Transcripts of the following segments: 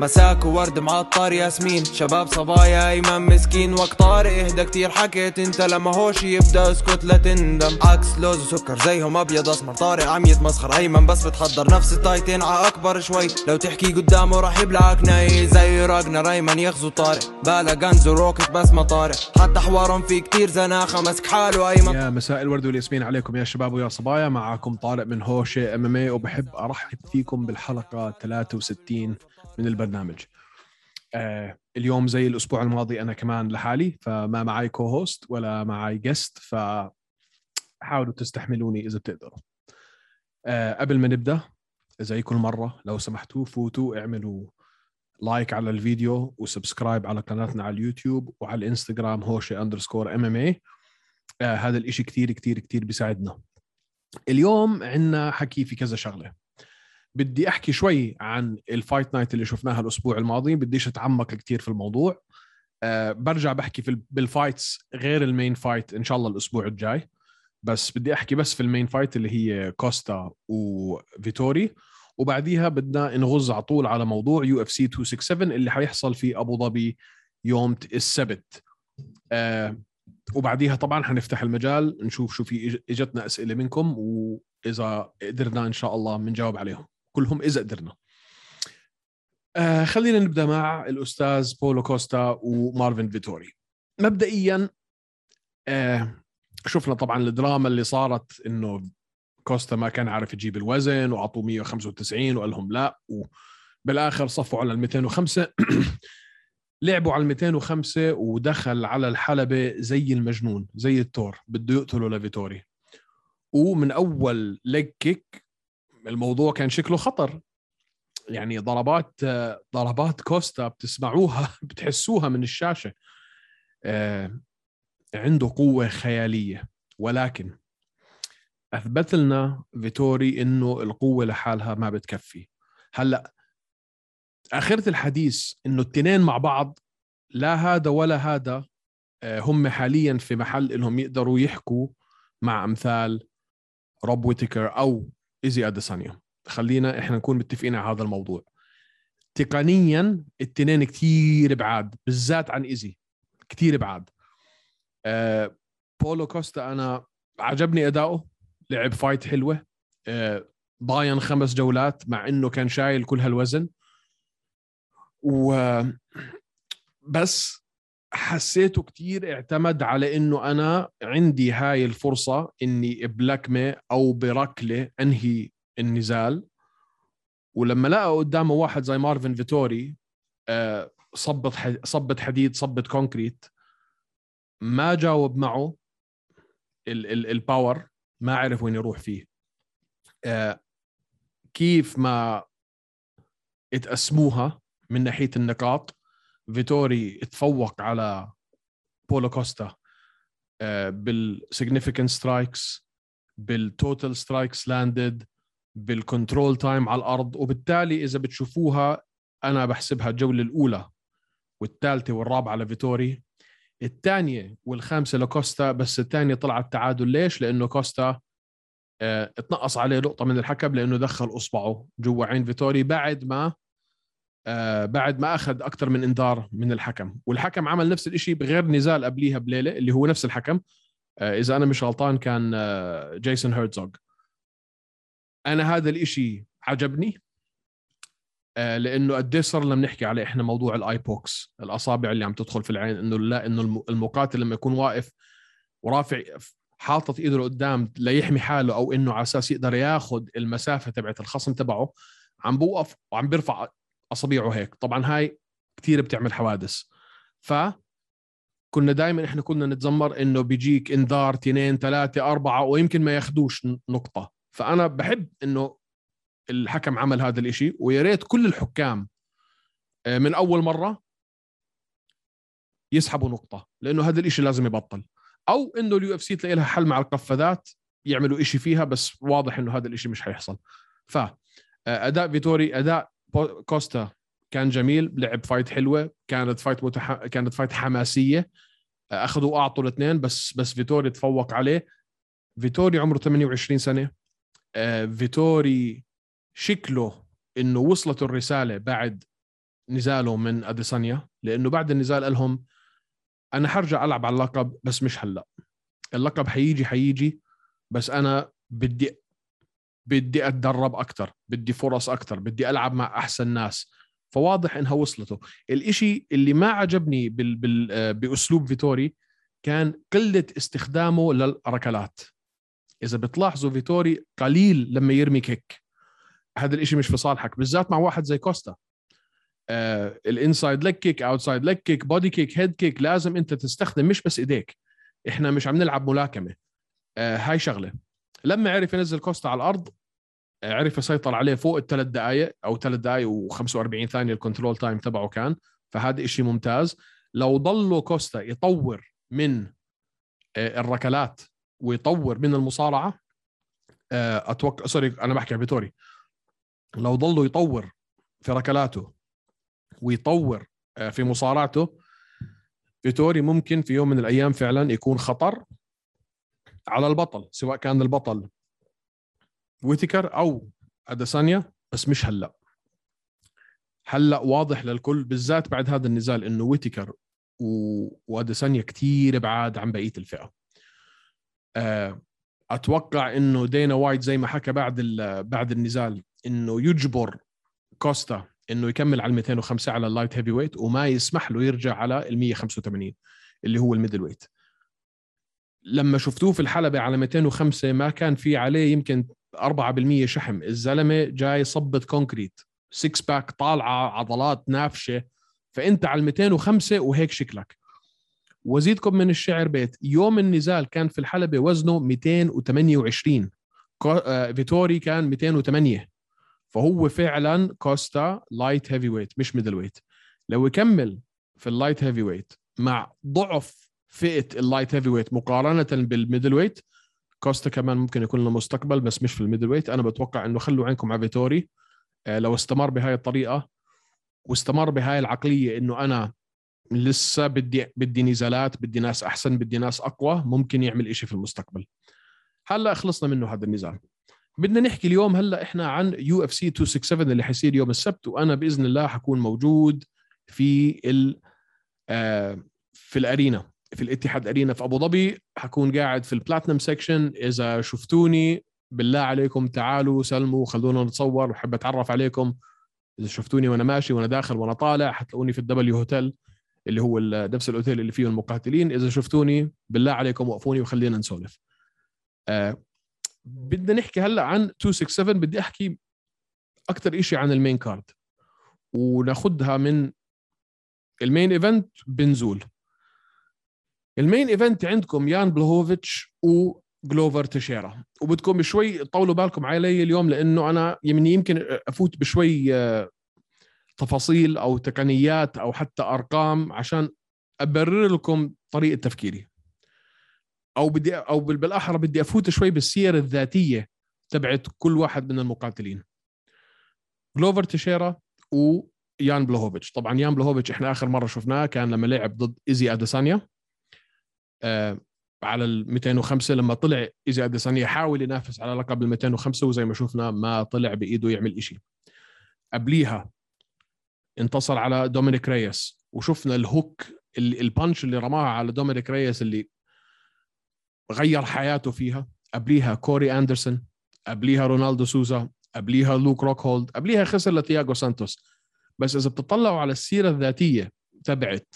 مساك وورد معطر ياسمين. شباب صبايا ايمن مسكين. وقت طارق إهدى كتير. حكيت أنت لما هوش يبدأ اسكت لا تندم. عكس لوز وسكر زيهم أبيض أسمر. طارق عم يتمسخر أيمن بس بتحضر نفس التايتين ع أكبر شوي. لو تحكي قدامه راح يبلعك ناي. زي راجنر أيمن يغزو طارق. بالا غنز وروكت بس ما طارق. حتى حوارهم في كتير زناخة. مسك حاله أيمن. يا مساء الورد والياسمين عليكم يا شباب ويا صبايا. معكم طارق من هوشة إم إم اي وبحب أرحب فيكم بالحلقة 63 من البرنامج. آه اليوم زي الأسبوع الماضي أنا كمان لحالي فما معي co-host ولا معي guest فحاولوا تستحملوني إذا بتقدروا. آه قبل ما نبدأ زي كل مرة لو سمحتوا فوتوا اعملوا like على الفيديو و subscribe على قناتنا على اليوتيوب وعلى الإنستغرام هوشة underscore MMA هذا الإشي كتير كتير كتير بيساعدنا. اليوم عندنا حكي في كذا شغلة. بدي أحكي شوي عن ال fight night اللي شفناها الأسبوع الماضي بديش أتعمق كتير في الموضوع. أه برجع بحكي في بال fights غير ال main fight إن شاء الله الأسبوع الجاي. بس بدي أحكي بس في ال main fight اللي هي كوستا وفيتوري. وبعديها بدنا نغز على طول على موضوع UFC 267 اللي حيحصل في أبو ظبي يوم السبت. أه وبعديها طبعا حنفتح المجال نشوف شو في إجتنا أسئلة منكم وإذا قدرنا إن شاء الله بنجاوب عليهم. كلهم إذا قدرنا. آه خلينا نبدأ مع الأستاذ بولو كوستا ومارفن فيتوري. مبدئيا آه شفنا طبعا الدراما اللي صارت إنه كوستا ما كان عارف يجيب الوزن وأعطوه 195 وقال لهم لا وبالآخر صفوا على ال 205 لعبوا على ال 205 ودخل على الحلبة زي المجنون زي التور بده يقتله لفيتوري. ومن أول leg kick الموضوع كان شكله خطر. يعني ضربات ضربات كوستا بتسمعوها بتحسوها من الشاشة. عنده قوة خيالية. ولكن اثبت لنا فيتوري إنه القوة لحالها ما بتكفي. هلأ آخرة الحديث إنه التنين مع بعض لا هذا ولا هذا هم حاليا في محل انهم يقدروا يحكوا مع أمثال روب ويتكر أو ايزي اديسانيا خلينا إحنا نكون متفقين على هذا الموضوع. تقنيا التنين كثير بعاد بالذات عن ايزي كثير بعاد. أه بولو كوستا أنا عجبني أداؤه. لعب fight حلوة. أه ضاين خمس جولات مع إنه كان شايل كل هالوزن. و بس حسيته كتير اعتمد على إنه أنا عندي هاي الفرصة إني بلكمة أو بركلة أنهي النزال. ولما لقى قدامه واحد زي مارفن فيتوري صبت صبت حديد صبت concrete ما جاوب معه ال ال ال power ما عرف وين يروح فيه. كيف ما اتقسموها من ناحية النقاط فيتوري تفوق على بولو كوستا بال significant strikes بال total strikes landed بال control time على الأرض. وبالتالي إذا بتشوفوها أنا بحسبها الجولة الأولى والثالثة والرابعة لفيتوري. الثانية والخامسة لكوستا بس الثانية طلعت تعادل. ليش؟ لأنه كوستا آه اتنقص عليه نقطة من الحكم لأنه دخل أصبعه جوا عين فيتوري بعد ما آه بعد ما أخذ أكثر من إنذار من الحكم. والحكم عمل نفس الشيء بغير نزال قبليها بليلة اللي هو نفس الحكم. آه إذا أنا مش غلطان كان آه جيسون هيرتزوغ. أنا هذا الشيء عجبني لأنه قد صار لما نحكي عليه إحنا موضوع ال eye pokes الأصابع اللي عم تدخل في العين إنه لا إنه المقاتل لما يكون واقف ورافع حاطط إيده لقدام ليحمي حاله أو إنه على أساس يقدر ياخذ المسافة تبعت الخصم تبعه عم بوقف وعم بيرفع أصابيعه هيك. طبعا هاي كثير بتعمل حوادث. ف كنا دائما إحنا كنا نتذمر إنه بيجيك إنذار اثنين ثلاثة أربعة ويمكن ما ياخذوش نقطة. فأنا بحب إنه الحكم عمل هذا الإشي ويا ريت كل الحكام من أول مرة يسحبوا نقطة لأنه هذا الإشي لازم يبطل. أو إنه ال UFC تلاقي لها حل مع القفازات يعملوا إشي فيها بس واضح إنه هذا الإشي مش حيحصل. ف أداء فيتوري أداء كوستا كان جميل لعب fight حلوة كانت fight متح... كانت fight حماسية. أخذوا وأعطوا الاثنين بس بس فيتوري تفوق عليه. فيتوري عمره 28 سنة. فيتوري شكله إنه وصلت الرسالة بعد نزاله من أديسانيا لأنه بعد النزال لهم أنا حرجع ألعب على اللقب بس مش هلأ. اللقب حيجي حيجي بس أنا بدي بدي أتدرب أكثر بدي فرص أكثر بدي ألعب مع أحسن ناس. فواضح إنها وصلته. الإشي اللي ما عجبني بال... بال... بأسلوب فيتوري كان قلة استخدامه للركلات. إذا بتلاحظوا فيتوري قليل لما يرمي كيك. هذا الإشي مش في صالحك بالذات مع واحد زي كوستا. آه ال inside leg kick outside leg kick body kick head kick لازم أنت تستخدم مش بس إيديك. إحنا مش عم نلعب ملاكمة. آه هاي شغلة. لما عرف ينزل كوستا على الأرض عرف يسيطر عليه فوق الثلاث دقائق أو ثلاث دقائق و45 ثانية ال control time تبعه كان فهذا إشي ممتاز. لو ضلوا كوستا يطور من آه الركلات ويطور من المصارعة آه أتوقع سوري أنا بحكي فيتوري. لو ضلوا يطور في ركلاته ويطور آه، في مصارعته فيتوري ممكن في يوم من الأيام فعلا يكون خطر. على البطل سواء كان البطل ويتيكر أو أديسانيا بس مش هلأ. هلأ واضح للكل بالذات بعد هذا النزال إنه ويتيكر و... وأديسانيا كثير بعاد عن بقية الفئة. آه، أتوقع إنه دينا وايت زي ما حكى بعد ال... بعد النزال إنه يجبر كوستا إنه يكمل على 205 على ال light heavyweight وما يسمح له يرجع على ال 185 اللي هو ال middleweight. لما شفتوه في الحلبة على 205 ما كان في عليه يمكن 4% شحم. الزلمة جاي صبت concrete 6 pack طالعة عضلات نافشة. فأنت على 205 وهيك شكلك. وزيدكم من الشعر بيت. يوم النزال كان في الحلبة وزنه 228 آه، فيتوري كان 208 فهو فعلا كوستا light heavyweight مش middleweight لو يكمل في ال light heavyweight مع ضعف فئة ال light heavyweight مقارنة بال middleweight كوستا كمان ممكن يكون له مستقبل بس مش في ال middleweight أنا بتوقع إنه خلوا عينكم على فيتوري. آه، لو استمر بهاي الطريقة واستمر بهاي العقلية إنه أنا لسه بدي بدي نزالات بدي ناس أحسن بدي ناس أقوى ممكن يعمل إشي في المستقبل. هلأ خلصنا منه هذا النزال. بدنا نحكي اليوم هلأ إحنا عن UFC 267 اللي حيصير يوم السبت وأنا بإذن الله حكون موجود في ال آه، في ال arena. في الاتحاد arena في أبو ظبي. حكون قاعد في ال platinum section إذا شفتوني بالله عليكم تعالوا سلموا خلونا نتصور. وحب أتعرف عليكم. إذا شفتوني وأنا ماشي وأنا داخل وأنا طالع حتلاقوني في ال W hotel اللي هو نفس الأوتيل اللي فيه المقاتلين. إذا شفتوني بالله عليكم وقفوني وخلينا نسولف. آه بدنا نحكي هلأ عن 267 بدي أحكي أكثر شيء عن ال main card. وناخذها من ال main event بنزول. ال main event عندكم يان بلوهوفيتش وجلوفر تيشيرا. وبدكم شوي تطولوا بالكم علي اليوم لأنه أنا يمكن يمكن أفوت بشوي آه، تفاصيل أو تقنيات أو حتى أرقام عشان أبرر لكم طريقة تفكيري. أو بدي أو بالأحرى بدي أفوت شوي بالسيرة الذاتية تبعت كل واحد من المقاتلين. جلوفر تيشيرا ويان بلوهوفيتش طبعا يان بلوهوفيتش إحنا آخر مرة شفناه كان لما لعب ضد إيزي أديسانيا. على ال 205 لما طلع ايزي اديسانيا حاول ينافس على لقب ال 205 وزي ما شفنا ما طلع بإيده يعمل إشي. قبليها انتصر على دومينيك رييس وشفنا ال hook ال punch اللي رماها على دومينيك رييس اللي غير حياته فيها. قبليها كوري أندرسون قبليها رونالدو سوزا قبليها لوك روكهولد قبليها خسر لتياغو سانتوس. بس إذا بتطلعوا على السيرة الذاتية تبعت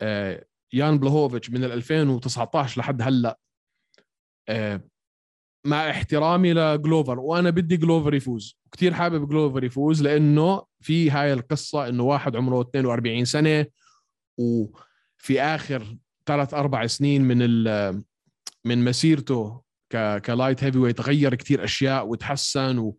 آه، يان بلوهوفيتش من 2019 لحد هلأ. آه، مع احترامي لجلوفر وأنا بدي جلوفر يفوز. كثير حابب جلوفر يفوز لأنه في هاي القصة إنه واحد عمره 42 سنة وفي آخر ثلاث أربع سنين من من مسيرته ك ك light heavyweight غير كثير أشياء وتحسن و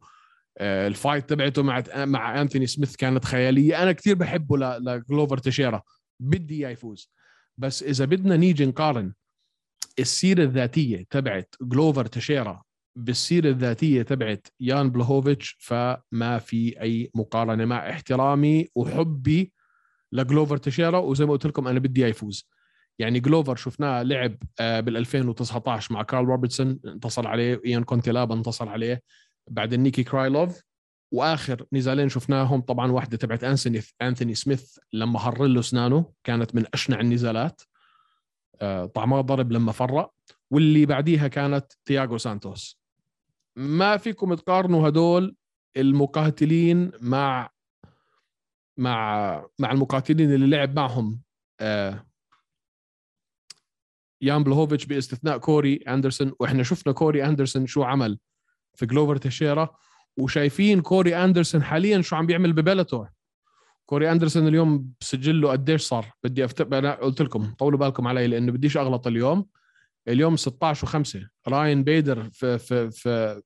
آه، ال fight تبعته مع مع انثوني سميث كانت خيالية. أنا كثير بحبه لجلوفر تيشيرا. بدي إياه يفوز. بس إذا بدنا نيجي نقارن السيرة الذاتية تبعت جلوفر تيشيرا بالسيرة الذاتية تبعت يان بلوهوفيتش فما في أي مقارنة مع احترامي وحبي لجلوفر تيشيرا. وزي ما قلت لكم أنا بدي يفوز. يعني جلوفر شفناه لعب آه، بال 2019 مع كارل روبرتسون انتصر عليه. إيون كوتيلابا انتصر عليه. بعد نيكيتا كريلوف. واخر نزالين شفناهم طبعا واحدة تبعت انثوني أنثوني سميث لما هر له اسنانه كانت من أشنع النزالات. آه، طعمها ضرب لما فرق واللي بعديها كانت تياغو سانتوس. ما فيكم تقارنوا هدول المقاتلين مع مع مع المقاتلين اللي لعب معهم آه، يان بلوهوفيتش باستثناء كوري أندرسون. وإحنا شفنا كوري أندرسون شو عمل في جلوفر تيشيرا وشايفين كوري أندرسون حاليا شو عم بيعمل ببيلاتور كوري أندرسون اليوم بسجله قديش صار؟ بدي أفتق... أنا قلت لكم طولوا بالكم علي لأنه بديش أغلط اليوم. اليوم 16 و5 راين بيدر في في في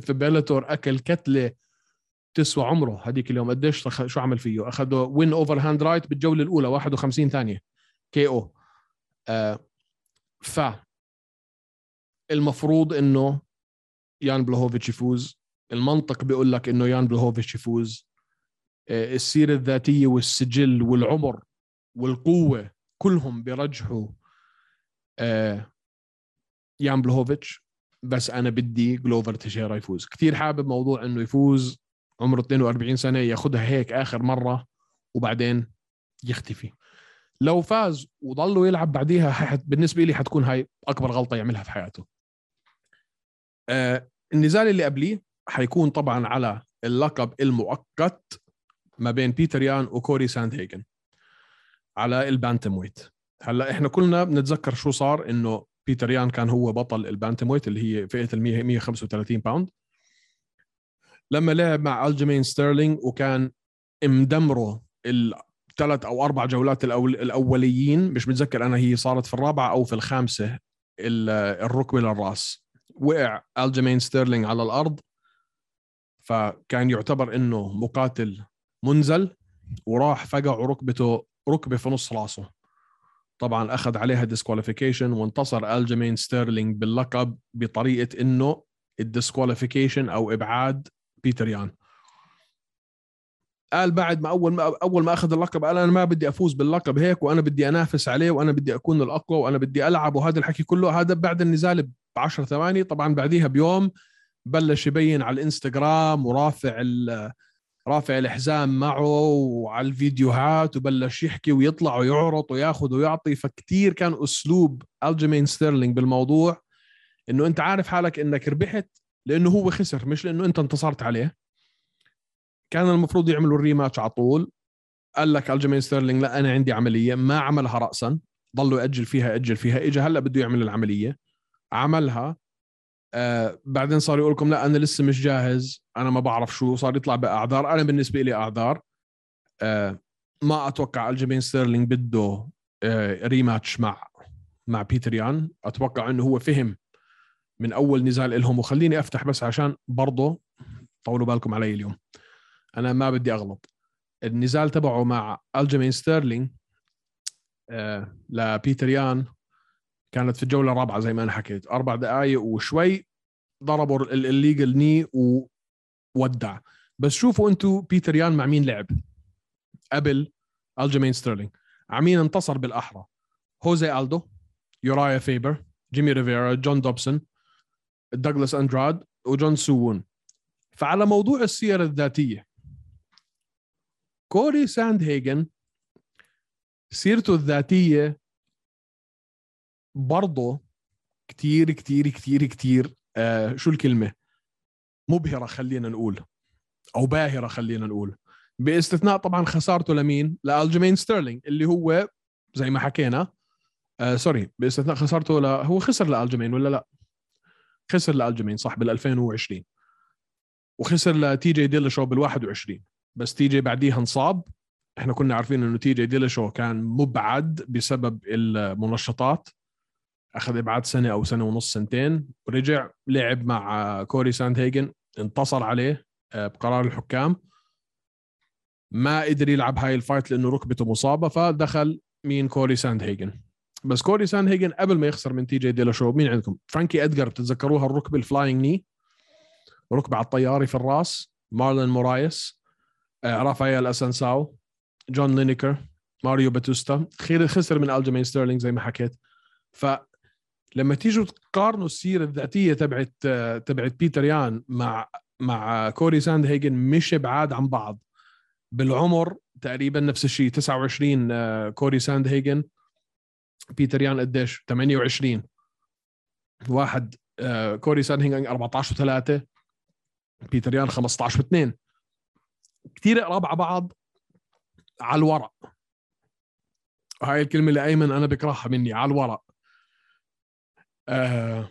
في بيلاتور أكل كتلة تسوى عمره هذيك اليوم. قديش شو عمل فيه؟ أخذه وين overhand right بالجولة الأولى 51 ثانية. KO. آه ف المفروض إنه يان بلوهوفيتش يفوز. المنطق بيقول لك إنه يان بلوهوفيتش يفوز. آه، السيرة الذاتية والسجل والعمر والقوة كلهم بيرجحوا آه، يان بلوهوفيتش بس أنا بدي جلوفر تشيرا يفوز. كثير حابب موضوع إنه يفوز عمره 42 سنة ياخذها هيك آخر مرة وبعدين يختفي. لو فاز وضلوا يلعب بعديها بالنسبة لي حتكون هاي أكبر غلطة يعملها في حياته. آه النزال اللي قبليه حيكون طبعا على اللقب المؤقت ما بين بيتر يان وكوري ساندهيجن على ال bantamweight هلأ إحنا كلنا بنتذكر شو صار إنه بيتر يان كان هو بطل ال bantamweight اللي هي فئة ال 135 pound لما لعب مع الجيمين ستيرلينج وكان مدمره الثلاث أو أربع جولات الأول الأوليين مش متذكر أنا هي صارت في الرابعة أو في الخامسة الركبة للرأس. وقع الجيمين ستيرلينج على الأرض. فكان يعتبر إنه مقاتل منزل وراح فقع ركبته ركبة في نص راسه. طبعا أخذ عليها disqualification وانتصر ألجيمين ستيرلينج باللقب بطريقة إنه ال disqualification أو إبعاد بيتر يان. قال بعد ما أول ما أول ما أخذ اللقب قال أنا ما بدي أفوز باللقب هيك وأنا بدي أنافس عليه وأنا بدي أكون الأقوى وأنا بدي ألعب وهذا الحكي كله. هذا بعد النزال ب 10 ثواني طبعا بعديها بيوم بلش يبين على الإنستغرام ورافع رافع الحزام معه وعلى الفيديوهات وبلش يحكي ويطلع ويعرض وياخذ ويعطي. فكتير كان أسلوب الجيمين ستيرلينج بالموضوع إنه أنت عارف حالك إنك ربحت لأنه هو خسر مش لأنه أنت انتصرت عليه. كان المفروض يعملوا ال rematch على طول. قال لك الجيمين ستيرلينج لا أنا عندي عملية ما عملها راسا ضله ياجل فيها أجل فيها اجى هلأ بده يعمل العملية. عملها آه بعدين صار يقول لكم لا أنا لسه مش جاهز أنا ما بعرف شو صار يطلع بأعذار. أنا بالنسبة لي أعذار آه ما أتوقع ألجيمين ستيرلينج بده آه rematch مع مع بيتر يان. أتوقع إنه هو فهم من أول نزال لهم وخليني أفتح بس عشان برضه طولوا بالكم علي اليوم. أنا ما بدي أغلط. النزال تبعه مع ألجيمين ستيرلينج آه لبيتر يان كانت في الجوله الرابعه زي ما أنا حكيت. أربع دقائق وشوي ضربوا ال illegal knee وودع. بس شوفوا أنتم بيتر يان مع مين لعب. قبل ألجيمين ستيرلينج عمين انتصر بالأحرى؟ هوزي ألدو يورايا فيبر جيمي ريفيرا جون دوبسون دوغلاس أندراد وجون سوون. فعلى موضوع السيرة الذاتية كوري ساند هيجن سيرته الذاتية برضه كتير كتير كتير كتير آه شو الكلمة؟ مبهرة خلينا نقول أو باهرة خلينا نقول. باستثناء طبعا خسارته لمين؟ لألجيمين ستيرلينج اللي هو زي ما حكينا آه sorry باستثناء خسارته ل... هو خسر لألجيمين ولا لا؟ خسر لألجيمين صح بال 2020 وخسر لتي جي ديلشو بال 21 بس تي جي بعديها انصاب. إحنا كنا عارفين إنه تي جي ديلشو كان مبعد بسبب المنشطات. أخذ إبعاد سنة أو سنة ونص سنتين ورجع لعب مع كوري ساند هيجن انتصر عليه آه، بقرار الحكام. ما قدر يلعب هاي ال fight لأنه ركبته مصابة فدخل مين؟ كوري ساند هيجن بس كوري ساند هيجن قبل ما يخسر من تي جي ديلاشو مين عندكم؟ فرانكي ادجر بتتذكروها الركبه ال flying knee ركبة على الطياري في الراس. مارلين مورايس آه، رافائيل أسانساو جون لينيكر ماريو باتوستا. خسر من ألجيمين ستيرلينج زي ما حكيت. ف لما تيجوا تقارنوا السيرة الذاتية تبعت تبعت بيتر يان مع مع كوري ساند هيجن مش بعاد عن بعض. بالعمر تقريبا نفس الشيء 29 آه، كوري ساند هيجن بيتر يان قديش؟ 28 واحد آه، كوري ساند هيجن 14 و3 بيتر يان 15 و2 كثير قراب على بعض على الورق. هاي الكلمة اللي دايما أنا بكرهها مني على الورق. آه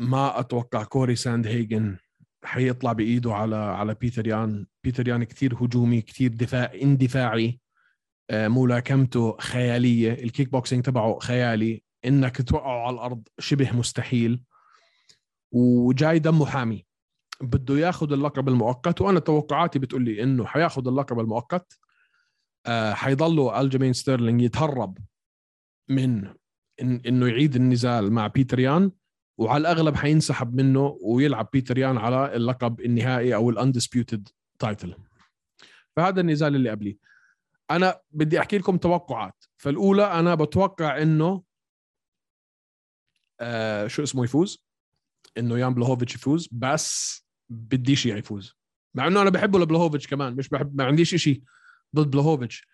ما أتوقع كوري ساند هيجن حيطلع بإيده على على بيتر يان. بيتر يان كثير هجومي كثير دفاع اندفاعي آه ملاكمته خيالية. الكيك بوكسينج تبعه خيالي. إنك توقعه على الأرض شبه مستحيل. وجاي دمه حامي. بده ياخذ اللقب المؤقت. وأنا توقعاتي بتقول لي إنه حياخذ اللقب المؤقت. آه حيضله ألجيمين ستيرلينج يتهرب من إنه يعيد النزال مع بيتر يان وعلى الأغلب حينسحب منه ويلعب بيتر يان على اللقب النهائي أو ال undisputed title فهذا النزال اللي قبلي أنا بدي أحكي لكم توقعات. فالأولى أنا بتوقع إنه آه شو اسمه يفوز؟ إنه يان بلوهوفيتش يفوز بس بديش يفوز. مع إنه أنا بحبه لبلوهوفيتش كمان مش بحب ما عنديش إشي ضد بلوهوفيتش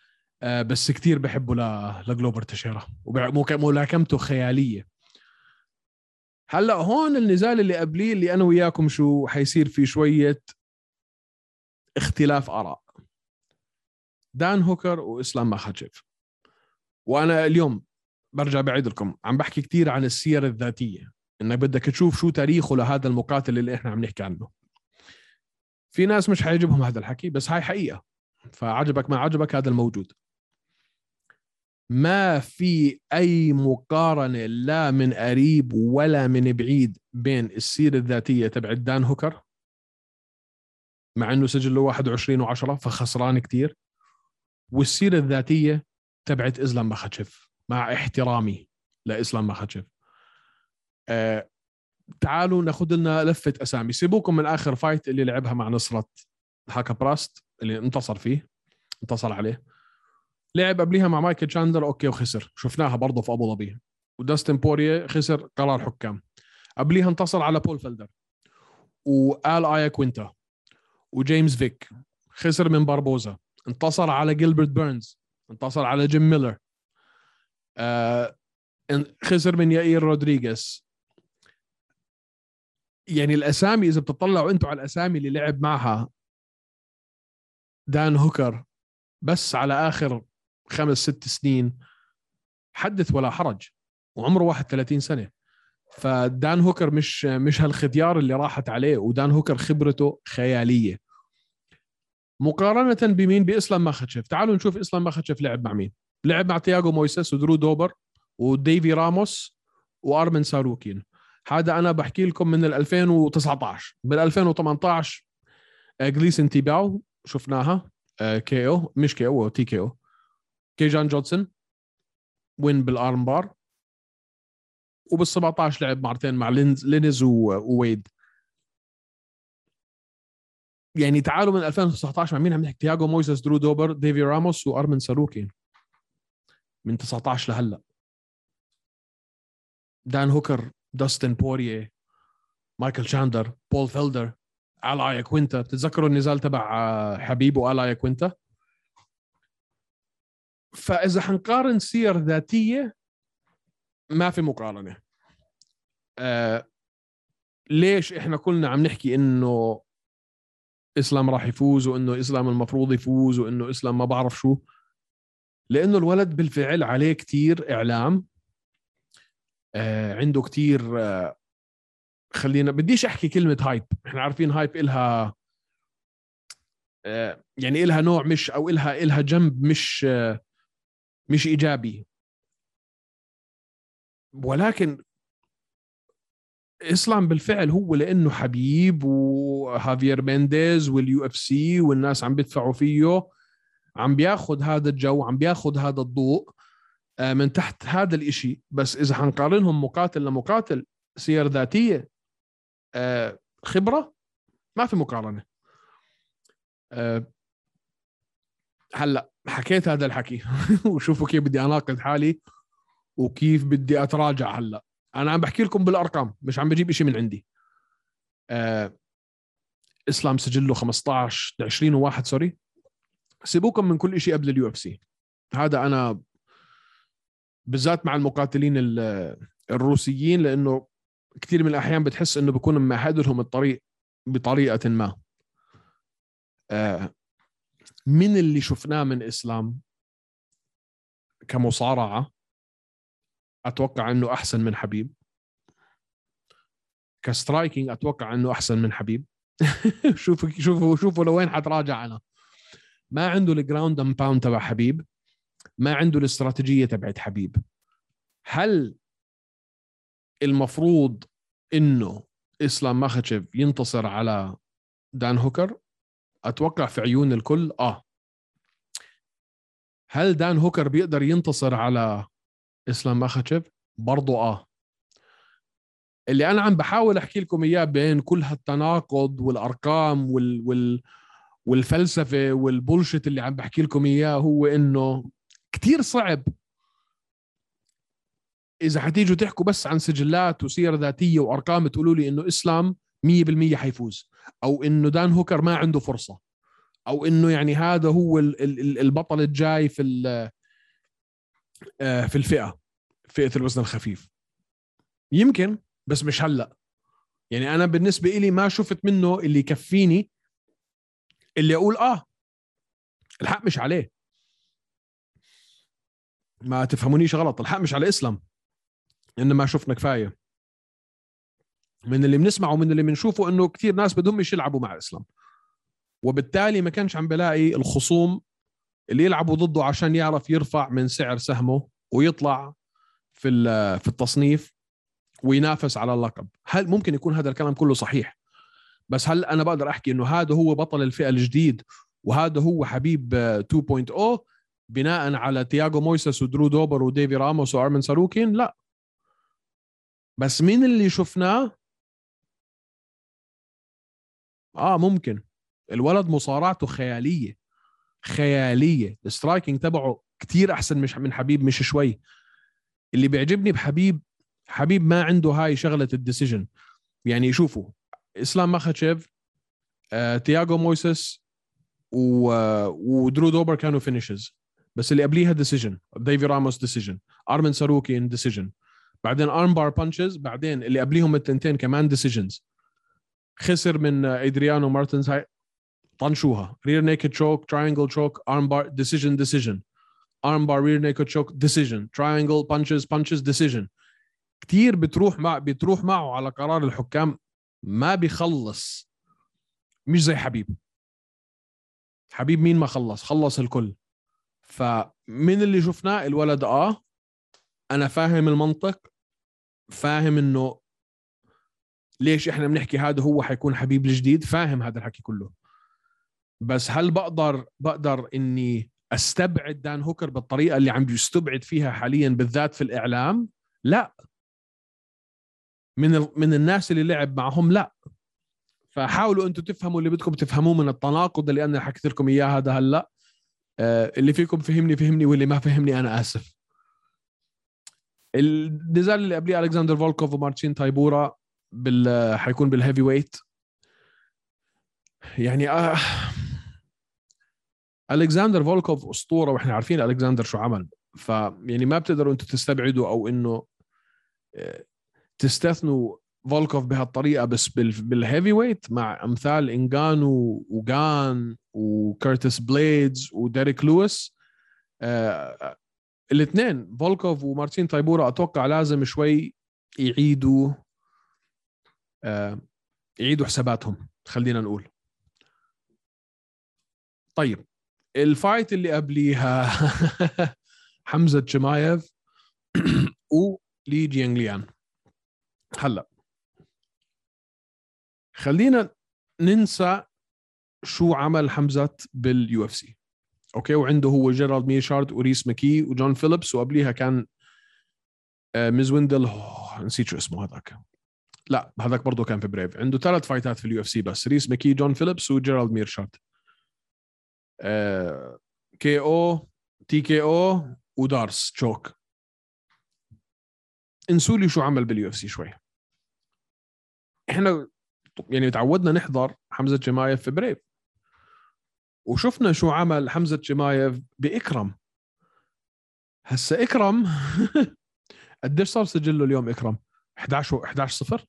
بس كتير بحبه ل... لجلوبر تشيرا. وملاكمته خيالية. هلأ هون النزال اللي قبليه اللي أنا وياكم شو حيصير في شوية اختلاف آراء. دان هوكر وإسلام ماخاتشيف. وأنا اليوم برجع بعيد لكم. عم بحكي كثير عن السيرة الذاتية. إنك بدك تشوف شو تاريخه لهذا المقاتل اللي إحنا عم نحكي عنه. في ناس مش حيعجبهم هذا الحكي بس هاي حقيقة. فعجبك ما عجبك هذا الموجود. ما في أي مقارنة لا من قريب ولا من بعيد بين السيرة الذاتية تبع دان هوكر مع إنه سجله 21 و10 فخسران كتير والسيرة الذاتية تبعت إسلام مخاتشف مع احترامي لإسلام مخاتشف آه تعالوا ناخذ لنا لفة أسامي. سيبوكم من آخر fight اللي لعبها مع نصرت حق براست اللي انتصر فيه انتصر عليه. لعب قبليها مع مايكل تشاندر okay وخسر. شفناها برضه في أبو ظبي. وداستن بورييه خسر قرار حكام. قبليها انتصر على بول فيلدر. وآل آيا كوينتا. وجيمس فيك. خسر من باربوزا. انتصر على جيلبرت بيرنز. انتصر على جيم ميلر. آه خسر من يائير رودريغيز يعني الأسامي إذا بتطلعوا أنتم على الأسامي اللي لعب معها دان هوكر بس على آخر خمس ست سنين حدث ولا حرج وعمره 31 سنة. فدان هوكر مش مش هالختيار اللي راحت عليه ودان هوكر خبرته خيالية. مقارنة بمين؟ بإسلام ماخاتشيف. تعالوا نشوف إسلام ماخاتشيف لعب مع مين. لعب مع تياغو مويسس ودرو دوبر وديفي راموس وأرمن ساروكين. هذا أنا بحكي لكم من 2019 بال 2018 جليسن تيباو شفناها كي أو مش كي أو تي كي أو. كيجان جونسون win بال armbar وبال 17 لعب مرتين مع لينز وويد. يعني تعالوا من 2019 مع مين عم نحكي؟ تياغو مويسس درو دوبر ديفي راموس وأرمن ساروكي. من 19 لهلأ. دان هوكر داستن بوريه مايكل شاندر بول فيلدر ألايا كوينتا. بتتذكروا النزال تبع حبيب وألايا كوينتا؟ فإذا حنقارن سير ذاتية ما في مقارنة. آه ليش إحنا كلنا عم نحكي إنه إسلام راح يفوز وإنه إسلام المفروض يفوز وإنه إسلام ما بعرف شو؟ لأنه الولد بالفعل عليه كتير إعلام. آه عنده كتير آه خلينا بديش أحكي كلمة هايب. إحنا عارفين هايب إلها آه يعني إلها نوع مش أو إلها إلها جنب مش آه مش إيجابي. ولكن إسلام بالفعل هو لأنه حبيب وهافير مينديز وال UFC والناس عم بيدفعوا فيه عم بياخذ هذا الجو عم بياخذ هذا الضوء آه، من تحت هذا الإشي. بس إذا حنقارنهم مقاتل لمقاتل سير ذاتية آه، خبرة ما في مقارنة. آه، هلا حكيت هذا الحكي وشوفوا كيف بدي اناقض حالي وكيف بدي أتراجع هلا. أنا عم بحكي لكم بالأرقام مش عم بجيب إشي من عندي. آه إسلام سجله 15 20 وواحد sorry. سيبوكم من كل شيء قبل ال UFC. هذا أنا بالذات مع المقاتلين الروسيين لأنه كثير من الأحيان بتحس إنه بكون ممهد لهم الطريق بطريقة ما. آه، من اللي شفناه من إسلام كمصارعة أتوقع إنه أحسن من حبيب. ك striking أتوقع إنه أحسن من حبيب. شوفوا شوفوا شوفوا لوين حتراجع أنا. ما عنده ال ground and pound تبع حبيب. ما عنده الاستراتيجية تبعت حبيب. هل المفروض إنه إسلام ماخاتشيف ينتصر على دان هوكر؟ أتوقع في عيون الكل؟ آه. هل دان هوكر بيقدر ينتصر على إسلام ماخاتشيف؟ برضو آه. اللي أنا عم بحاول أحكي لكم إياه بين كل هالتناقض والأرقام وال, وال والفلسفة والبولشت اللي عم بحكي لكم إياه هو إنه كتير صعب. إذا حتيجوا تحكوا بس عن سجلات وسيرة ذاتية وأرقام تقولوا لي إنه إسلام 100% حيفوز. أو إنه دان هوكر ما عنده فرصة. أو إنه يعني هذا هو البطل الجاي في آه، في الفئة. فئة الوزن الخفيف. يمكن بس مش هلأ. يعني أنا بالنسبة لي ما شفت منه اللي يكفيني اللي أقول آه الحق مش عليه. ما تفهمونيش غلط الحق مش على إسلام. ان ما شفنا كفاية. من اللي بنسمعه ومن اللي بنشوفه إنه كثير ناس بدهم يلعبوا مع اسلام وبالتالي ما كانش عم بلاقي الخصوم اللي يلعبوا ضده عشان يعرف يرفع من سعر سهمه ويطلع في في التصنيف وينافس على اللقب. هل ممكن يكون هذا الكلام كله صحيح؟ بس هل أنا بقدر أحكي إنه هذا هو بطل الفئة الجديد وهذا هو حبيب 2.0 بناء على تياغو مويسس ودرو دوبر وديفي راموس وأرمن ساروكين؟ لا. بس مين اللي شفناه آه ممكن. الولد مصارعته خيالية. خيالية. ال striking تبعه كتير أحسن مش من حبيب مش شوي. اللي بيعجبني بحبيب حبيب ما عنده هاي شغلة ال decision. يعني شوفوا إسلام ماخاتشيف آه، تياغو مويسس و... ودرو دوبر كانوا finishes. بس اللي قبليها decision ديفي راموس decision أرمن ساروكي decision. بعدين armbar punches بعدين اللي قبليهم التنتين كمان decisions. خسر من ادريانو مارتنز هاي طنشوها. rear naked choke triangle choke armbar decision decision armbar rear naked choke decision triangle punches punches decision كثير بتروح مع بتروح معه على قرار الحكام ما بيخلص. مش زي حبيب. حبيب مين ما خلص؟ خلص الكل. فمن اللي شفناه الولد آه أنا فاهم المنطق فاهم إنه ليش إحنا بنحكي هذا هو حيكون حبيب الجديد؟ فاهم هذا الحكي كله. بس هل بقدر بقدر إني أستبعد دان هوكر بالطريقة اللي عم بيستبعد فيها حاليا بالذات في الإعلام؟ لا. من من الناس اللي لعب معهم لا. فحاولوا أنتم تفهموا اللي بدكم تفهموه من التناقض اللي أنا حكيت لكم إياه هذا هلا. آه، اللي فيكم فهمني فهمني واللي ما فهمني أنا آسف. النزال اللي قبليه ألكسندر فولكوف ومارتشين تايبورا بال حيكون بال heavyweight يعني آه الكسندر فولكوف أسطورة وإحنا عارفين الكسندر شو عمل. فيعني ما بتقدروا أنتم تستبعدوا أو إنه آه، تستثنوا فولكوف بهالطريقة بس بال heavyweight مع أمثال انجانو وجان وكرتس بليدز وديريك لويس. آه الاثنين فولكوف ومارتين تايبورا أتوقع لازم شوي يعيدوا آه يعيدوا حساباتهم خلينا نقول. طيب ال fight اللي قبليها حمزة شمايف ولي جيانغليان. هلأ خلينا ننسى شو عمل حمزة بال UFC. أوكي وعنده هو جيرالد ميشارد وريس ماكي وجون فيليبس وقبليها كان آه، ميز ويندل نسيت شو اسمه هذاك. لا هذاك برضه كان في Brave عنده ثلاث فايتات في ال UFC بس. ريس ماكي جون فيليبس وجيرالد ميرشارد. KO TKO و D'Arce choke. انسوا لي شو عمل بال UFC شوي. إحنا يعني تعودنا نحضر حمزة شمايف في Brave وشفنا شو عمل حمزة شمايف بإكرم. هسا إكرم قديش صار سجله اليوم إكرم؟ 11 11 0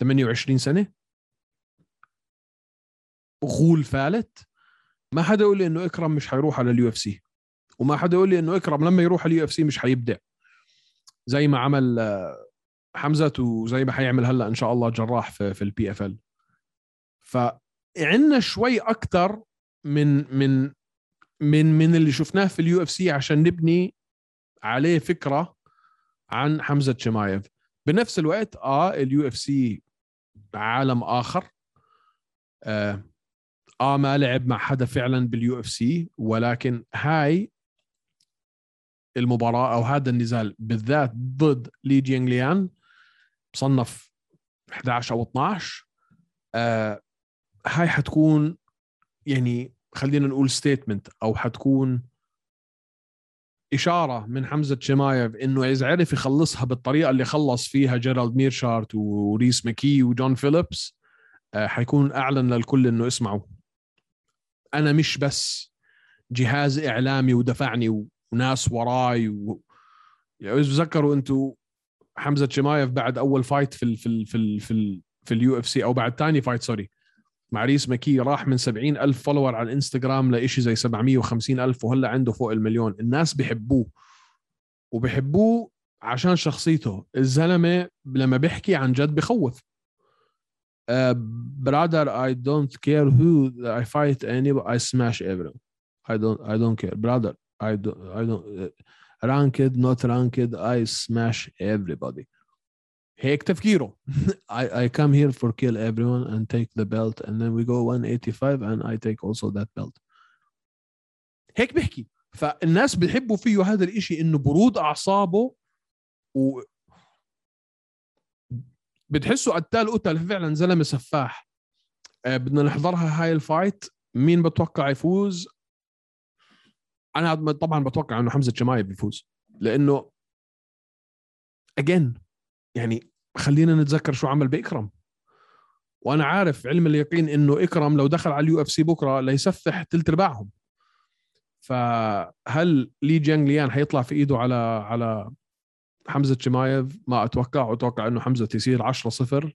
28 سنة. غول فالت. ما حدا يقول لي إنه اكرم مش حيروح على ال UFC. وما حدا يقول لي إنه اكرم لما يروح على ال UFC مش حيبدع زي ما عمل آه، حمزة وزي ما حيعمل هلأ إن شاء الله جراح في, في ال PFL فعندنا شوي أكثر من من من من اللي شفناه في ال UFC عشان نبني عليه فكرة عن حمزة شمايف. بنفس الوقت آه ال UFC عالم آخر. آه, آه ما لعب مع حدا فعلا بال UFC ولكن هاي المباراة أو هذا النزال بالذات ضد لي جينغ ليان مصنف 11 أو 12 آه هاي حتكون يعني خلينا نقول statement أو حتكون اشاره من حمزه شمايف انه اذا عرف يخلصها بالطريقة اللي خلص فيها جيرالد ميرشارت وريس ماكي وجون فيليبس آه، حيكون اعلن للكل انه اسمعوا أنا مش بس جهاز اعلامي ودفعني وناس وراي و... يعني تذكروا أنتم حمزه شمايف بعد اول fight في ال في ال في ال في, في ال UFC أو بعد ثاني fight sorry مع ريس مكي راح من 70 ألف follower على الانستغرام لإشي زي 750 ألف وهلا عنده فوق المليون. الناس بيحبوه وبيحبوه عشان شخصيته. الزلمة لما بيحكي عن جد بخوف. Brother I don't care who I fight anybody I smash everyone. I don't I don't care. Brother I don't I don't uh, ranked not ranked I smash everybody. هيك تفكيره. I, I come here for kill everyone and take the belt and then we go 185 and I take also that belt. هيك بحكي فالناس بيحبوا فيه هذا الإشي إنه برود أعصابه و بتحسه قتال قتل. فعلا زلمة سفاح. آه بدنا نحضرها هاي ال fight. مين بتوقع يفوز؟ أنا طبعا بتوقع إنه حمزة شمايف بيفوز. لأنه اجين يعني خلينا نتذكر شو عمل باكرم وأنا عارف علم اليقين إنه اكرم لو دخل على ال UFC بكرة ليسفح ثلث ارباعهم فهل لي جيانغ ليان حيطلع في إيده على على حمزة شمايف؟ ما أتوقع. أتوقع إنه حمزة يصير 10 0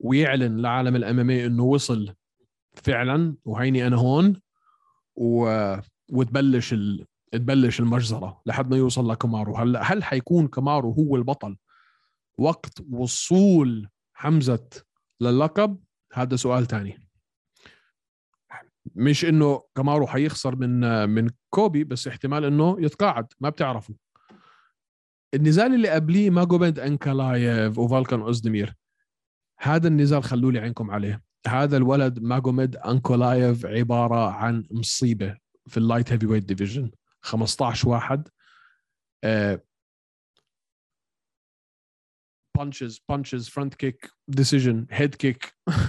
ويعلن لعالم الام إنه وصل فعلا. وهيني أنا هون. و... وتبلش ال... تبلش المجزرة لحد ما يوصل لكمارو. هلا هل حيكون كمارو هو البطل وقت وصول حمزة للقب؟ هذا سؤال تاني. مش إنه كمارو حيخسر من من كولبي بس احتمال إنه يتقاعد ما بتعرفوا النزال اللي قبليه ماجوميد انكلايف وفالكان أوزدمير. هذا النزال خلوا لي عينكم عليه. هذا الولد ماجوميد انكولايف عبارة عن مصيبة في ال light heavyweight division 15 واحد punches punches front kick decision head kick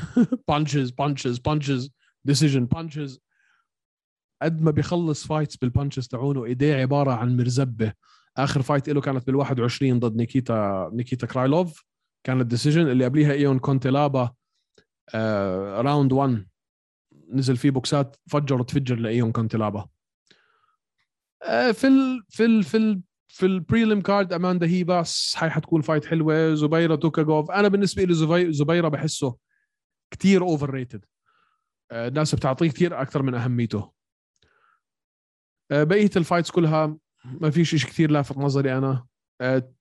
punches punches punches decision punches. قد ما بيخلص fights بال punches تاعونه إيديه عبارة عن مرزبة. آخر fight له كانت بال 21 ضد نيكيتا نيكيتا كرايلوف. كانت decision اللي قبليها إيون كونتيلابا آه round 1 نزل فيه بوكسات فجر تفجر لإيون كونتيلابا. آه في ال في ال في في ال prelim card اماندا ريباس حتكون fight حلوة. زبيرة توكاغوف أنا بالنسبة لي زبيرة بحسه كثير overrated الناس بتعطيه كثير أكثر من أهميته. آه، بقية ال fights كلها ما في شيء كثير لافت نظري أنا. آه،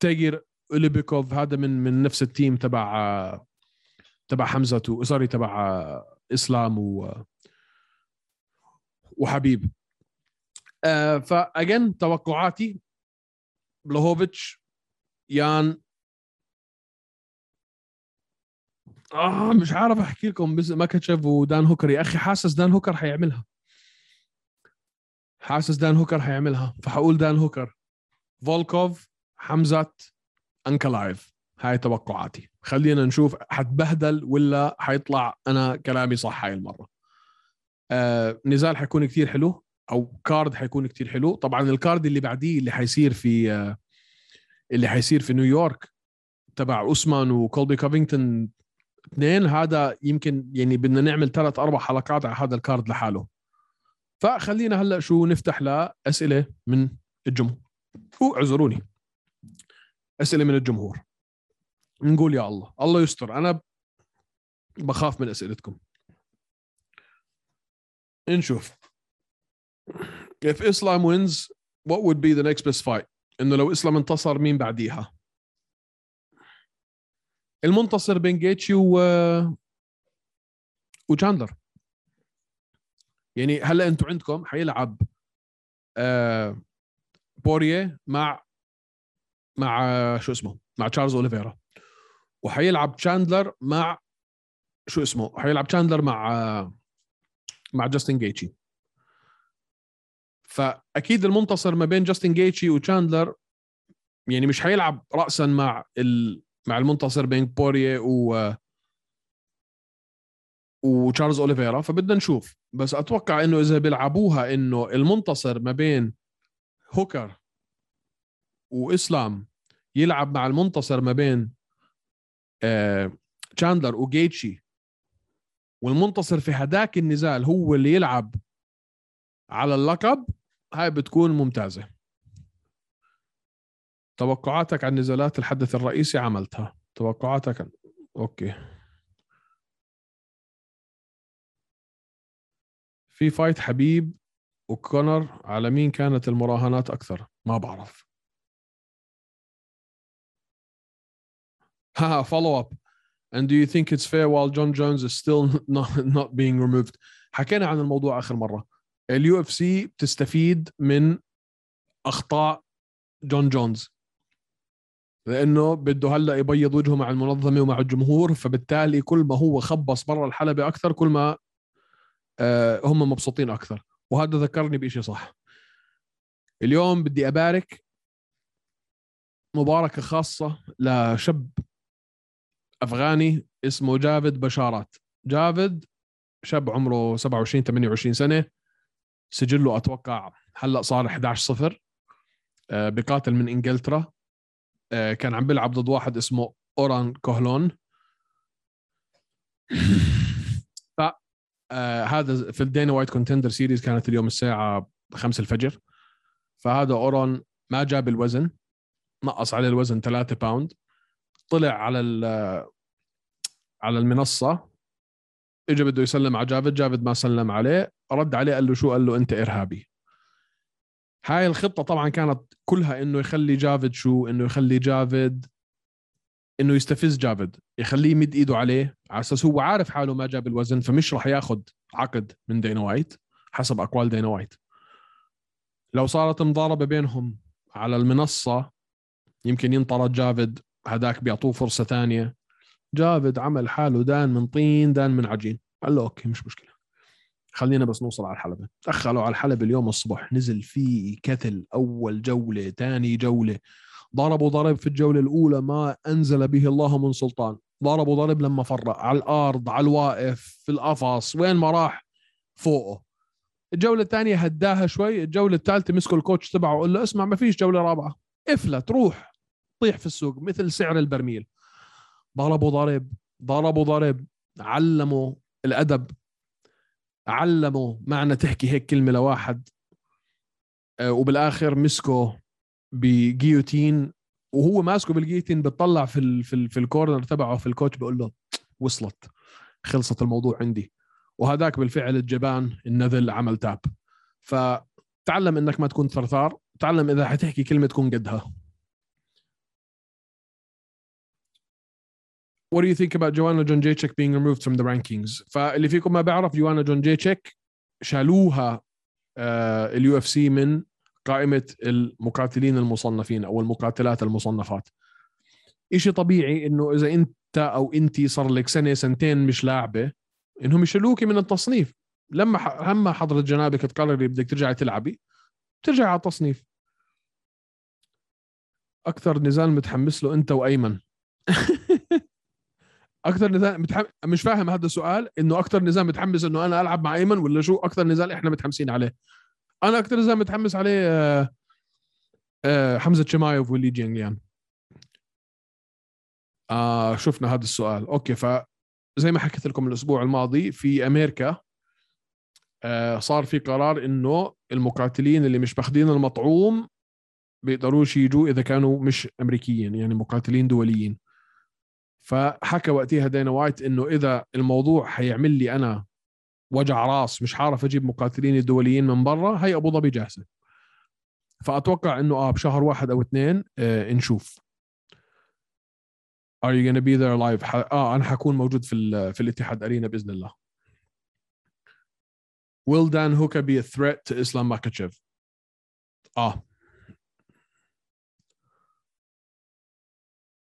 تاجر اوليبيكوف هذا من من نفس ال team تبع تبع حمزة sorry تبع إسلام و وحبيب. آه فاجن توقعاتي بلوهوفيتش يان. آه مش عارف أحكي لكم بس ماكاتشيف ودان هوكر. يا أخي حاسس دان هوكر حيعملها. حاسس دان هوكر حيعملها. فحقول دان هوكر. فولكوف حمزة أنكلايف. هاي توقعاتي. خلينا نشوف حتبهدل ولا حيطلع أنا كلامي صح هاي المرة. آه نزال حيكون كثير حلو. أو card حيكون كتير حلو. طبعا ال card اللي بعديه اللي حيصير في اللي حيصير في نيويورك تبع أوسمان وكولبي كافينغتون اثنين هذا يمكن يعني بدنا نعمل ثلاث أربع حلقات على هذا ال card لحاله. فخلينا هلأ شو نفتح لاسئله من الجمهور. اعذروني. أسئلة من الجمهور. نقول يا الله. الله يستر. أنا بخاف من أسئلتكم. نشوف. If Islam wins what would be the next best fight? إنه لو اسلام انتصر مين بعديها؟ المنتصر بين جيتشي و وشاندلر يعني هلا أنتم عندكم حيلعب آه بورييه مع مع شو اسمه؟ مع تشارلز أوليفيرا. وحيلعب تشاندلر مع شو اسمه؟ حيلعب تشاندلر مع مع جاستن جيتشي. فأكيد المنتصر ما بين جاستن جيتشي وتشاندلر يعني مش حيلعب راسا مع ال... مع المنتصر بين بوريه و وتشارلز أوليفيرا فبدنا نشوف. بس أتوقع إنه إذا بيلعبوها إنه المنتصر ما بين هوكر وإسلام يلعب مع المنتصر ما بين آه تشاندلر وجيتشي. والمنتصر في هداك النزال هو اللي يلعب على اللقب. هاي بتكون ممتازة. توقعاتك عن نزالات الحدث الرئيسي عملتها. توقعاتك عن... okay. في fight حبيب وكونر على مين كانت المراهنات أكثر؟ ما بعرف. ها follow up. And do you think it's fair while Jon Jones is still not, not being removed? حكينا عن الموضوع آخر مرة. ال UFC بتستفيد من أخطاء جون جونز لأنه بده هلأ يبيض وجهه مع المنظمة ومع الجمهور فبالتالي كل ما هو خبص برا الحلبة أكثر كل ما آه، هم مبسوطين أكثر. وهذا ذكرني بشيء صح. اليوم بدي أبارك مباركة خاصة لشاب أفغاني اسمه جافد بشارات. جافد شاب عمره 27 28 سنة. سجله أتوقع هلأ صار 11 صفر آه، بقاتل من إنجلترا آه، كان عم بيلعب ضد واحد اسمه أوران كوهلون. ف آه، هذا في الدينا وايت Contender Series كانت اليوم الساعة 5 الفجر. فهذا أوران ما جاب الوزن نقص عليه الوزن 3 باوند طلع على على المنصة. اجى بده يسلم على جافد جافد ما سلم عليه. رد عليه قال له شو؟ قال له أنت إرهابي. هاي الخطة طبعا كانت كلها إنه يخلي جافد شو؟ إنه يخلي جافد إنه يستفز جافد يخليه يمد إيده عليه. على أساس هو عارف حاله ما جاب الوزن فمش راح ياخذ عقد من دينا وايت حسب أقوال دينا وايت. لو صارت مضاربة بينهم على المنصة يمكن ينطرد جافد هداك بيعطوه فرصة ثانية. جافد عمل حاله دان من طين دان من عجين. قال له أوكي مش مشكلة. خلينا بس نوصل على الحلبة. دخلوا على الحلبة اليوم الصبح. نزل فيه كتل أول جولة ثاني جولة. ضربوا ضرب في الجولة الأولى ما أنزل به الله من سلطان. ضربوا ضرب لما فرق. على الأرض على الواقف في القفص. وين ما راح؟ فوقه. الجولة الثانية هداها شوي. الجولة الثالثة مسكوا الكوتش تبعه وقال له اسمع ما فيش جولة رابعة. افلت روح طيح في السوق مثل سعر البرميل. ضربوا ضرب ضربوا ضرب علموا الأدب علموا معنى تحكي هيك كلمة لواحد. آه، وبالآخر مسكه بجيوتين وهو ماسكه بالجيوتين بتطلع في ال في, ال في الكورنر تبعه في الكوتش بيقول له وصلت خلصت الموضوع عندي. وهذاك بالفعل الجبان النذل عمل تاب. فتعلم إنك ما تكون ثرثار تعلم إذا حتحكي كلمة تكون قدها. What do you think about Joanna Jedrzejczyk being removed from the rankings? فاللي فيكم ما بيعرف جوانا يندجيتشيك شالوها ال UFC من قائمة المقاتلين المصنفين أو المقاتلات المصنفات. إشي طبيعي إنه إذا أنت أو انت صار لك سنة سنتين مش لاعبة إنهم يشيلوكي من التصنيف. لما لما حضرة جنابك تقرري بدك ترجعي تلعبي ترجعي على التصنيف. أكثر نزال متحمس له أنت وأيمن. أكثر نزال متحم... مش فاهم هذا السؤال إنه أكثر نزال متحمس إنه أنا ألعب مع إيمن ولا شو؟ أكثر نزال إحنا متحمسين عليه. أنا أكثر نزال متحمس عليه آه آه حمزة شمايوف واللي جينغيان. آه شفنا هذا السؤال. okay ف زي ما حكيت لكم الأسبوع الماضي في أمريكا آه، صار في قرار إنه المقاتلين اللي مش باخذين المطعوم بيقدروش يجوا إذا كانوا مش أمريكيين يعني مقاتلين دوليين. فحكى وقتها دينا وايت إنه إذا الموضوع حيعمل لي أنا وجع راس مش عارف أجيب مقاتلين الدوليين من برا هي أبو ظبي جاهزة فأتوقع إنه آه بشهر واحد أو اثنين آه نشوف Are you gonna be there live؟ ح... آه أنا حكون موجود في. في الاتحاد Arena بإذن الله. Will Dan Hooker be a threat to Islam Makhachev؟ آه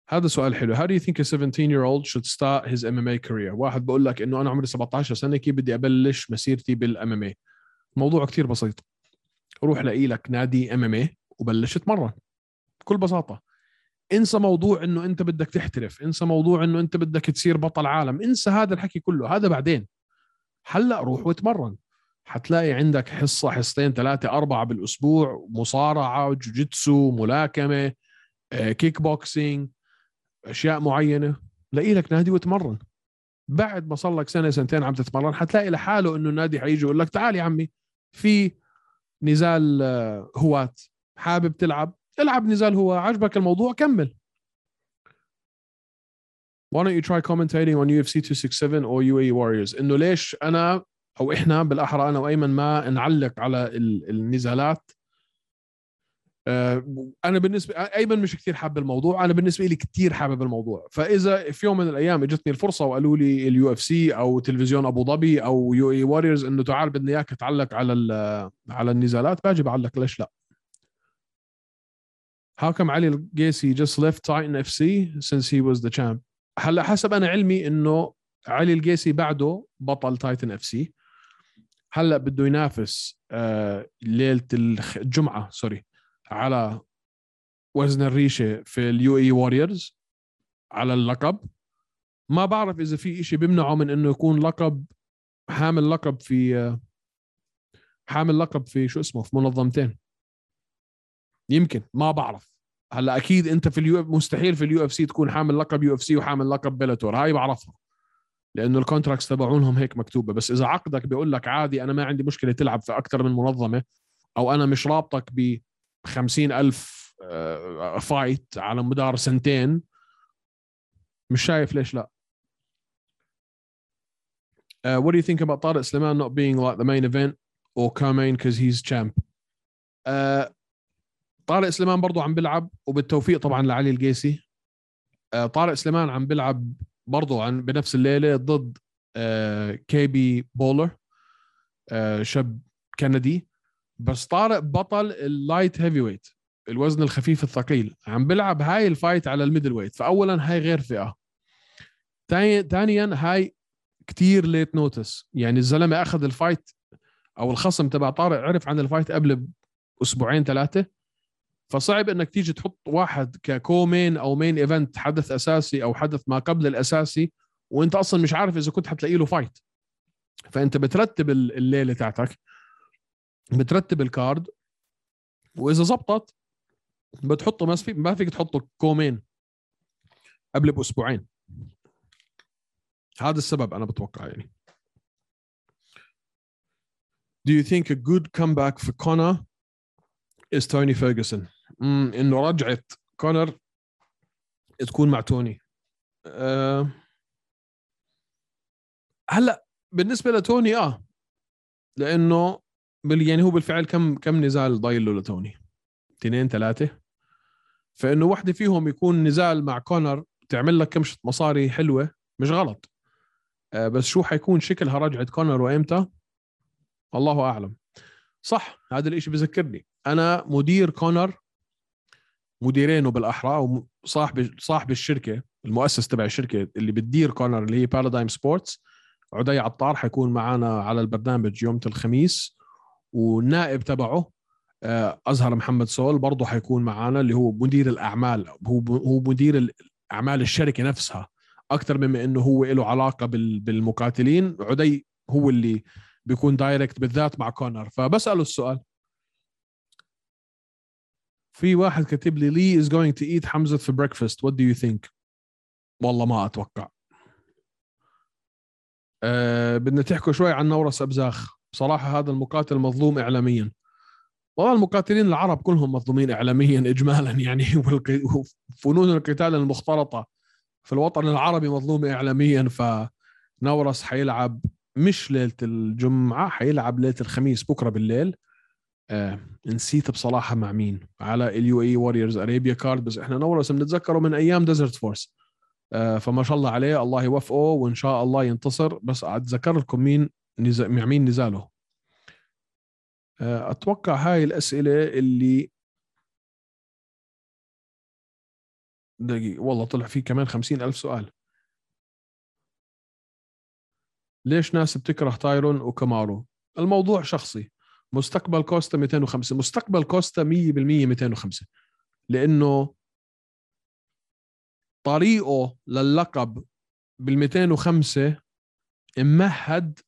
هذا سؤال حلو. How do you think a 17 year old should start his MMA career؟ واحد بقول لك إنه أنا عمري 17 سنة كيف بدي أبلش مسيرتي بال MMA الموضوع كثير بسيط. روح لاقي لك نادي MMA وبلش اتمرن. بكل بساطة. انسى موضوع إنه أنت بدك تحترف انسى موضوع إنه أنت بدك تصير بطل عالم انسى هذا الحكي كله هذا بعدين هلأ روح واتمرن حتلاقي عندك حصة حصتين ثلاثة أربعة بالأسبوع مصارعة جوجيتسو ملاكمة كيك بوكسينج أشياء معينة لاقي لك نادي وتمرن. بعد ما صار لك سنة سنتين عم تتمرن حتلاقي لحاله إنه النادي حيجي يقول لك تعال يا عمي في نزال هواة. حابب تلعب؟ العب نزال هو عجبك الموضوع؟ كمل. Why don't you try commentating on UFC 267 or UAE Warriors إنه ليش أنا أو إحنا بالأحرى أنا وأيمن ما نعلق على النزالات أنا بالنسبة أيمن مش كثير حابب الموضوع أنا بالنسبة لي كثير حابب الموضوع. فإذا في يوم من الأيام إجتني الفرصة وقالوا لي ال UFC أو تلفزيون أبو ظبي أو UAE Warriors إنه تعال بدنا إياك تعلق على على النزالات باجي بعلق ليش لا. How come Ali Qaisi just left Titan FC since he was the champ? هلأ حسب أنا علمي إنه علي القيسي بعده بطل Titan FC هلأ بده ينافس آه ليلة الجمعة sorry على وزن الريشة في ال UAE Warriors على اللقب. ما بعرف إذا في إشي بيمنعه من إنه يكون لقب حامل لقب في حامل لقب في شو اسمه في منظمتين. يمكن ما بعرف. هلأ أكيد أنت في ال U مستحيل في ال UFC تكون حامل لقب UFC وحامل لقب Bellator هاي بعرفها. لأنه ال contracts تبعونهم هيك مكتوبة. بس إذا عقدك بيقول لك عادي أنا ما عندي مشكلة تلعب في أكثر من منظمة أو أنا مش رابطك ب ألف fight على مدار سنتين. مش شايف ليش لا. Uh, what do you think about طارق سليمان not being like the main event or co-main because he's champ? Uh, طارق سليمان برضو عم بيلعب وبالتوفيق طبعا لعلي القيسي. آه، طارق سليمان عم بيلعب برضو عن بنفس الليلة ضد كي بي بولر شاب كندي. بس طارق بطل ال light heavyweight الوزن الخفيف الثقيل. عم بيلعب هاي ال fight على ال middleweight. فاولا هاي غير فئة. ثانيا هاي كتير late notice يعني الزلمة أخذ ال fight أو الخصم تبع طارق عرف عن ال fight قبل أسبوعين ثلاثة. فصعب إنك تيجي تحط واحد ك co-main أو main event حدث أساسي أو حدث ما قبل الأساسي وأنت أصلا مش عارف إذا كنت حتلاقي له fight فأنت بترتب الليلة تاعتك. بترتب ال card وإذا زبطت بتحطه ما فيك ما فيك تحطه co-main قبل بأسبوعين. هذا السبب أنا بتوقع يعني. Do you think a good comeback for Connor is Tony Ferguson? مم إنه رجعه كونر تكون مع توني أه هلأ بالنسبة لتوني آه لأنه يعني هو بالفعل كم كم نزال ضايل له لتوني؟ اثنين ثلاثة. فإنه واحدة فيهم يكون نزال مع كونر تعمل لك كمشة مصاري حلوة مش غلط. أه بس شو حيكون شكلها رجعة كونر وإمتى؟ الله أعلم. صح هذا الإشي بذكرني. أنا مدير كونر مديرينه بالأحرى وصاحب صاحب الشركة المؤسس تبع الشركة اللي بتدير كونر اللي هي Paradigm Sports عدي عطار حيكون معنا على البرنامج يوم الخميس. والنائب تبعه آه، أزهر محمد سول برضه حيكون معنا اللي هو مدير الأعمال هو هو مدير أعمال الشركة نفسها. أكثر مما إنه هو له علاقة بالمقاتلين عدي هو اللي بيكون direct بالذات مع كونر. فبسأله السؤال. في واحد كاتب لي Lee is going to eat حمزه for breakfast what do you think والله ما أتوقع. أه بدنا تحكوا شوي عن نورس أبزاخ. بصراحة هذا المقاتل مظلوم اعلاميا. والله المقاتلين العرب كلهم مظلومين اعلاميا اجمالا يعني وفنون القتال المختلطة في الوطن العربي مظلوم اعلاميا فنورس حيلعب مش ليلة الجمعة حيلعب ليلة الخميس بكرة بالليل. آه نسيت بصراحة مع مين. على ال UAE Warriors Arabia card بس إحنا نورس بنتذكره من أيام Desert Force آه فما شاء الله عليه الله يوفقه وإن شاء الله ينتصر. بس أتذكر لكم مين؟ نزا... مع مين نزاله. آه أتوقع هاي الأسئلة اللي دقيقة والله طلع في كمان خمسين ألف سؤال. ليش ناس بتكره تايرون وكامارو؟ الموضوع شخصي. مستقبل كوستا 205 مستقبل كوستا 100% 205 لأنه طريقه للقب بال 205 ممهد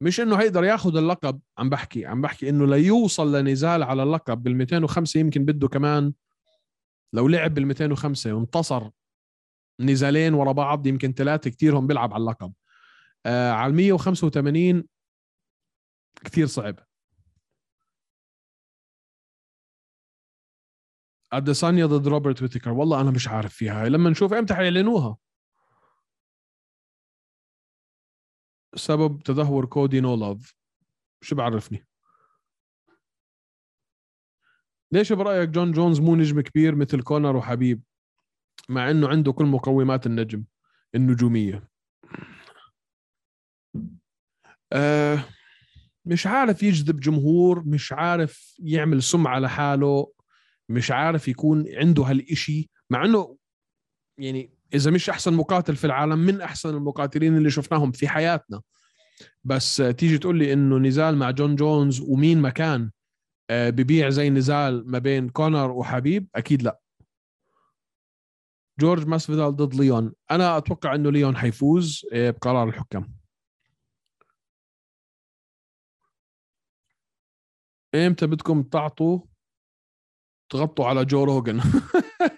مش إنه هيقدر ياخذ اللقب عم بحكي عم بحكي إنه ليوصل لنزال على اللقب بال 205 يمكن بده كمان لو لعب بال 205 وانتصر نزالين ورا بعض يمكن ثلاثة كثيرهم بيلعب على اللقب. آه على ال 185 كثير صعب. اديسانيا ضد روبرت ويتكر والله أنا مش عارف فيها لما نشوف إمتى حيعلنوها؟ سبب تدهور Cody No Love. شو بعرفني؟ ليش برأيك جون جونز مو نجم كبير مثل كونر وحبيب؟ مع إنه عنده كل مقومات النجم النجومية. أه مش عارف يجذب جمهور مش عارف يعمل سمعة لحاله مش عارف يكون عنده هالإشي. مع إنه يعني إذا مش أحسن مقاتل في العالم من أحسن المقاتلين اللي شفناهم في حياتنا. بس تيجي تقول لي إنه نزال مع جون جونز ومين مكان آه، ببيع زي نزال ما بين كونر وحبيب؟ أكيد لا. جورج ماسفيدال ضد ليون. أنا أتوقع إنه ليون حيفوز آه، بقرار الحكام. إمتى بدكم تعطوا؟ تغطوا على Joe Rogan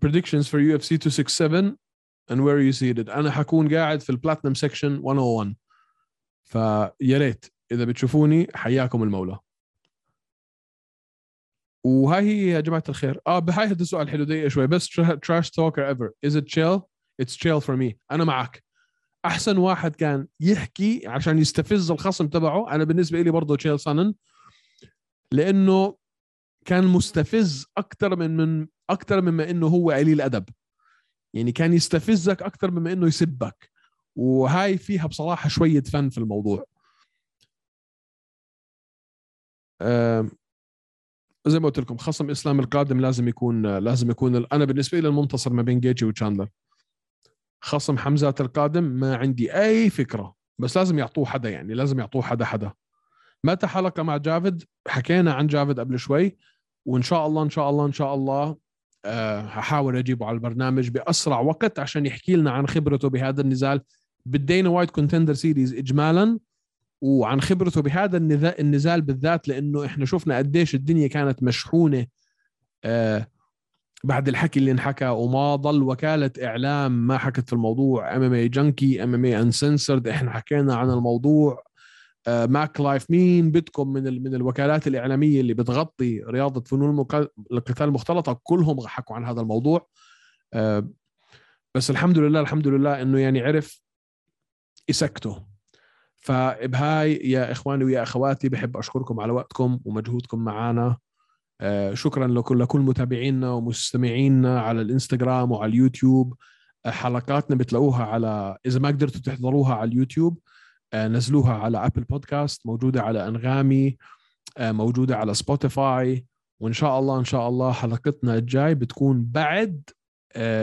predictions for UFC 267 and where you seated أنا حكون قاعد في ال platinum section 101 فيا ريت إذا بتشوفوني حياكم المولى. وهاي هي يا جماعة الخير. آه بهاي هذا السؤال حلو دقيقة شوي. best trash talker ever is it Chael it's Chael for me أنا معك أحسن واحد كان يحكي عشان يستفز الخصم تبعه أنا بالنسبة لي برضه Chael Sonnen لأنه كان مستفز أكثر من من أكثر مما إنه هو قليل ادب يعني كان يستفزك أكثر مما إنه يسبك. وهاي فيها بصراحة شوية فن في الموضوع. زي ما قلت لكم خصم إسلام القادم لازم يكون لازم يكون أنا بالنسبة لي المنتصر ما بين جيجي وتشاندلر خصم حمزات القادم ما عندي أي فكرة. بس لازم يعطوه حدا يعني لازم يعطوه حدا حدا. متى حلقة مع جافد؟ حكينا عن جافد قبل شوي. وإن شاء الله إن شاء الله إن شاء الله أه هحاول أجيبه على البرنامج بأسرع وقت عشان يحكي لنا عن خبرته بهذا النزال. بال Dana White Contender Series اجمالا وعن خبرته بهذا النزال بالذات لأنه إحنا شفنا قديش الدنيا كانت مشحونة أه بعد الحكي اللي انحكى وما ضل وكالة إعلام ما حكت في الموضوع. ام ام اي جنكي ام ام اي إحنا حكينا عن الموضوع. ماك لايف مين بدكم من من الوكالات الإعلامية اللي بتغطي رياضة فنون القتال المختلطة؟ كلهم حكوا عن هذا الموضوع. آه، بس الحمد لله الحمد لله إنه يعني عرف يسكته فبهاي يا إخواني ويا أخواتي بحب أشكركم على وقتكم ومجهودكم معنا آه، شكرا لكل لكل متابعينا ومستمعينا على الإنستغرام وعلى اليوتيوب. آه، حلقاتنا بتلاقوها على إذا ما قدرتوا تحضروها على اليوتيوب آه، نزلوها على Apple Podcast موجودة على أنغامي موجودة على سبوتيفاي وإن شاء الله إن شاء الله حلقتنا الجاي بتكون بعد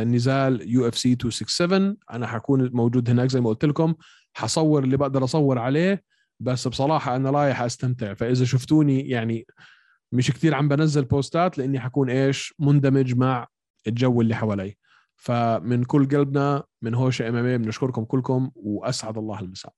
نزال UFC 267 أنا حكون موجود هناك زي ما قلت لكم. حصور اللي بقدر أصور عليه بس بصراحة أنا رايح أستمتع. فإذا شفتوني يعني مش كثير عم بنزل بوستات لإني حكون إيش؟ مندمج مع الجو اللي حوالي. فمن كل قلبنا من هوشة إم إم بنشكركم كلكم وأسعد الله المساء.